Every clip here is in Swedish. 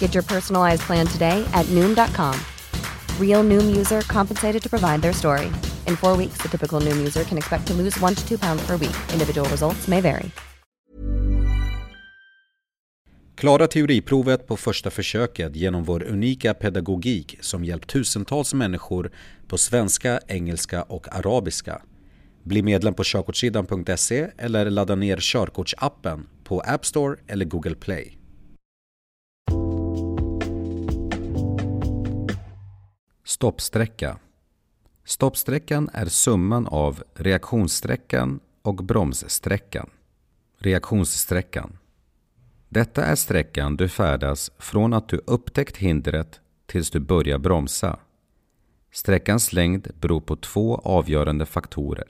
Get your personalized plan today at Noom.com. Real Noom user compensated to provide their story. In four weeks, the typical Noom user can expect to lose one to two pounds per week. Individual results may vary. Klara teoriprovet på första försöket genom vår unika pedagogik som hjälpt tusentals människor på svenska, engelska och arabiska. Bli medlem på körkortssidan.se eller ladda ner körkortsappen på App Store eller Google Play. Stoppsträcka Stoppsträckan är summan av reaktionssträckan och bromssträckan. Reaktionssträckan Detta är sträckan du färdas från att du upptäckt hindret tills du börjar bromsa. Sträckans längd beror på två avgörande faktorer.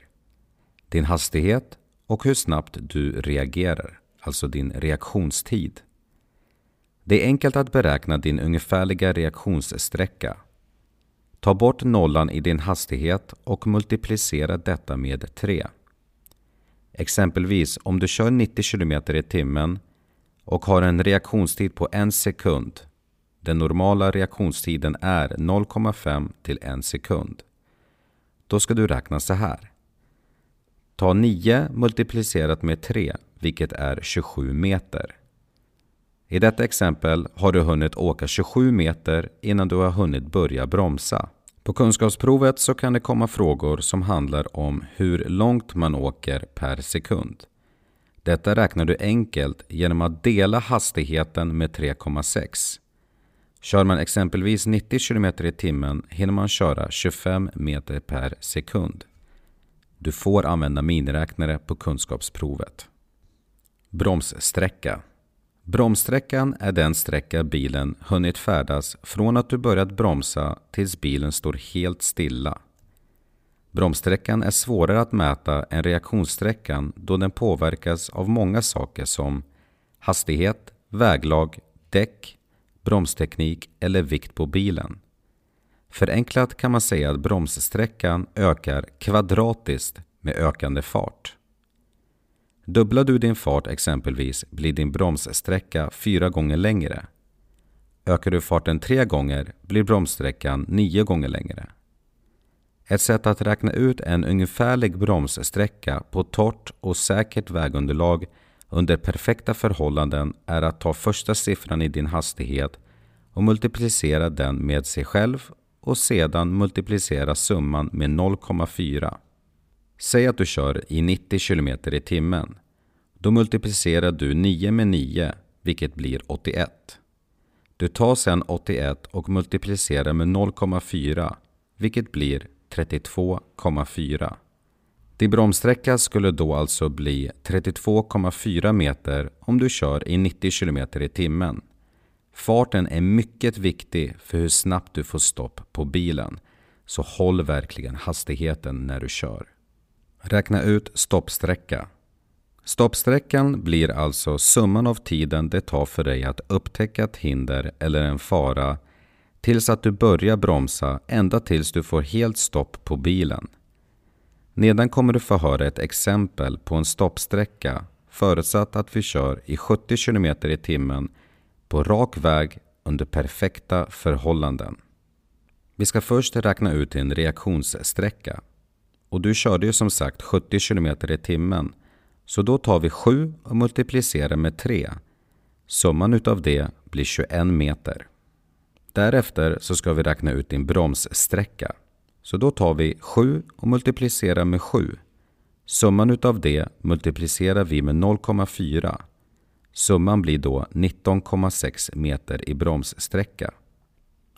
Din hastighet och hur snabbt du reagerar, alltså din reaktionstid. Det är enkelt att beräkna din ungefärliga reaktionssträcka. Ta bort nollan i din hastighet och multiplicera detta med 3. Exempelvis om du kör 90 km i timmen och har en reaktionstid på en sekund. Den normala reaktionstiden är 0,5 till 1 sekund. Då ska du räkna så här. Ta 9 multiplicerat med 3, vilket är 27 meter. I detta exempel har du hunnit åka 27 meter innan du har hunnit börja bromsa. På kunskapsprovet så kan det komma frågor som handlar om hur långt man åker per sekund. Detta räknar du enkelt genom att dela hastigheten med 3,6. Kör man exempelvis 90 km i timmen hinner man köra 25 meter per sekund. Du får använda miniräknare på kunskapsprovet. Bromssträcka Bromssträckan är den sträcka bilen hunnit färdas från att du börjat bromsa tills bilen står helt stilla. Bromssträckan är svårare att mäta än reaktionssträckan då den påverkas av många saker som hastighet, väglag, däck, bromsteknik eller vikt på bilen. Förenklat kan man säga att bromssträckan ökar kvadratiskt med ökande fart. Dubblar du din fart exempelvis blir din bromssträcka fyra gånger längre. Ökar du farten tre gånger blir bromssträckan nio gånger längre. Ett sätt att räkna ut en ungefärlig bromssträcka på torrt och säkert vägunderlag under perfekta förhållanden är att ta första siffran i din hastighet och multiplicera den med sig själv och sedan multiplicera summan med 0,4. Säg att du kör i 90 km i timmen. Då multiplicerar du 9 med 9, vilket blir 81. Du tar sedan 81 och multiplicerar med 0,4, vilket blir 32,4. Din bromssträcka skulle då alltså bli 32,4 meter om du kör i 90 km i timmen. Farten är mycket viktig för hur snabbt du får stopp på bilen, så håll verkligen hastigheten när du kör. Räkna ut stoppsträcka. Stoppsträckan blir alltså summan av tiden det tar för dig att upptäcka ett hinder eller en fara tills att du börjar bromsa ända tills du får helt stopp på bilen. Nedan kommer du få höra ett exempel på en stoppsträcka förutsatt att vi kör i 70 km i timmen på rak väg under perfekta förhållanden. Vi ska först räkna ut din reaktionssträcka. Och du körde ju som sagt 70 km i timmen. Så då tar vi 7 och multiplicerar med 3. Summan utav det blir 21 meter. Därefter så ska vi räkna ut din bromssträcka. Så då tar vi 7 och multiplicerar med 7. Summan utav det multiplicerar vi med 0,4. Summan blir då 19,6 meter i bromssträcka.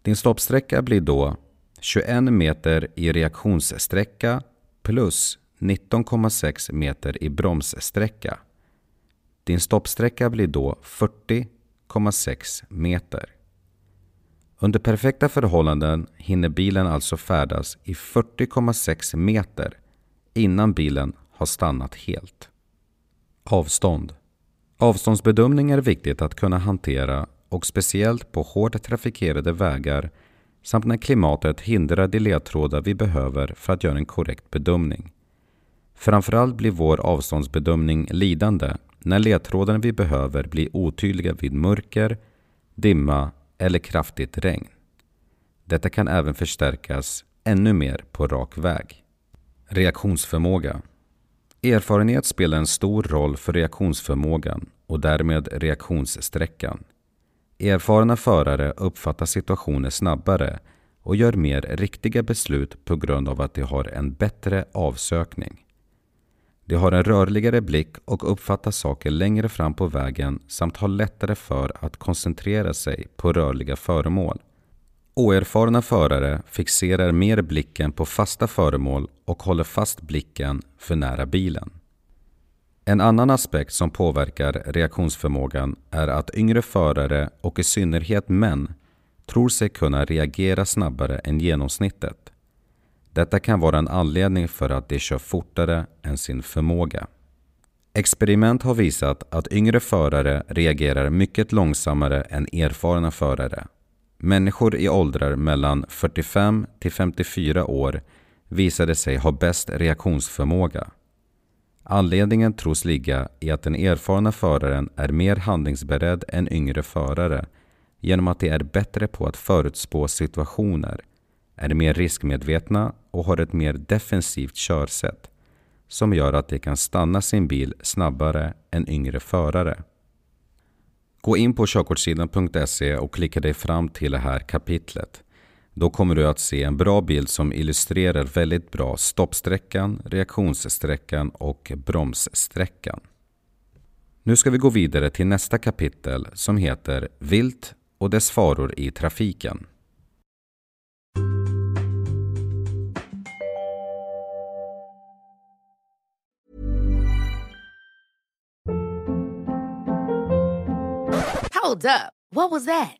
Din stoppsträcka blir då 21 meter i reaktionssträcka plus 19,6 meter i bromssträcka. Din stoppsträcka blir då 40,6 meter. Under perfekta förhållanden hinner bilen alltså färdas i 40,6 meter innan bilen har stannat helt. Avstånd Avståndsbedömning är viktigt att kunna hantera och speciellt på hårt trafikerade vägar samt när klimatet hindrar de ledtrådar vi behöver för att göra en korrekt bedömning. Framförallt blir vår avståndsbedömning lidande när ledtrådarna vi behöver blir otydliga vid mörker, dimma eller kraftigt regn. Detta kan även förstärkas ännu mer på rak väg. Reaktionsförmåga Erfarenhet spelar en stor roll för reaktionsförmågan och därmed reaktionssträckan. Erfarna förare uppfattar situationer snabbare och gör mer riktiga beslut på grund av att de har en bättre avsökning. De har en rörligare blick och uppfattar saker längre fram på vägen samt har lättare för att koncentrera sig på rörliga föremål. Oerfarna förare fixerar mer blicken på fasta föremål och håller fast blicken för nära bilen. En annan aspekt som påverkar reaktionsförmågan är att yngre förare och i synnerhet män tror sig kunna reagera snabbare än genomsnittet. Detta kan vara en anledning för att de kör fortare än sin förmåga. Experiment har visat att yngre förare reagerar mycket långsammare än erfarna förare. Människor i åldrar mellan 45 till 54 år visade sig ha bäst reaktionsförmåga. Anledningen tros ligga i att den erfarna föraren är mer handlingsberedd än yngre förare genom att de är bättre på att förutspå situationer, är mer riskmedvetna och har ett mer defensivt körsätt som gör att de kan stanna sin bil snabbare än yngre förare. Gå in på körkortssidan.se och klicka dig fram till det här kapitlet. Då kommer du att se en bra bild som illustrerar väldigt bra stoppsträckan, reaktionssträckan och bromssträckan. Nu ska vi gå vidare till nästa kapitel som heter Vilt och dess faror i trafiken. Hold up. What was that?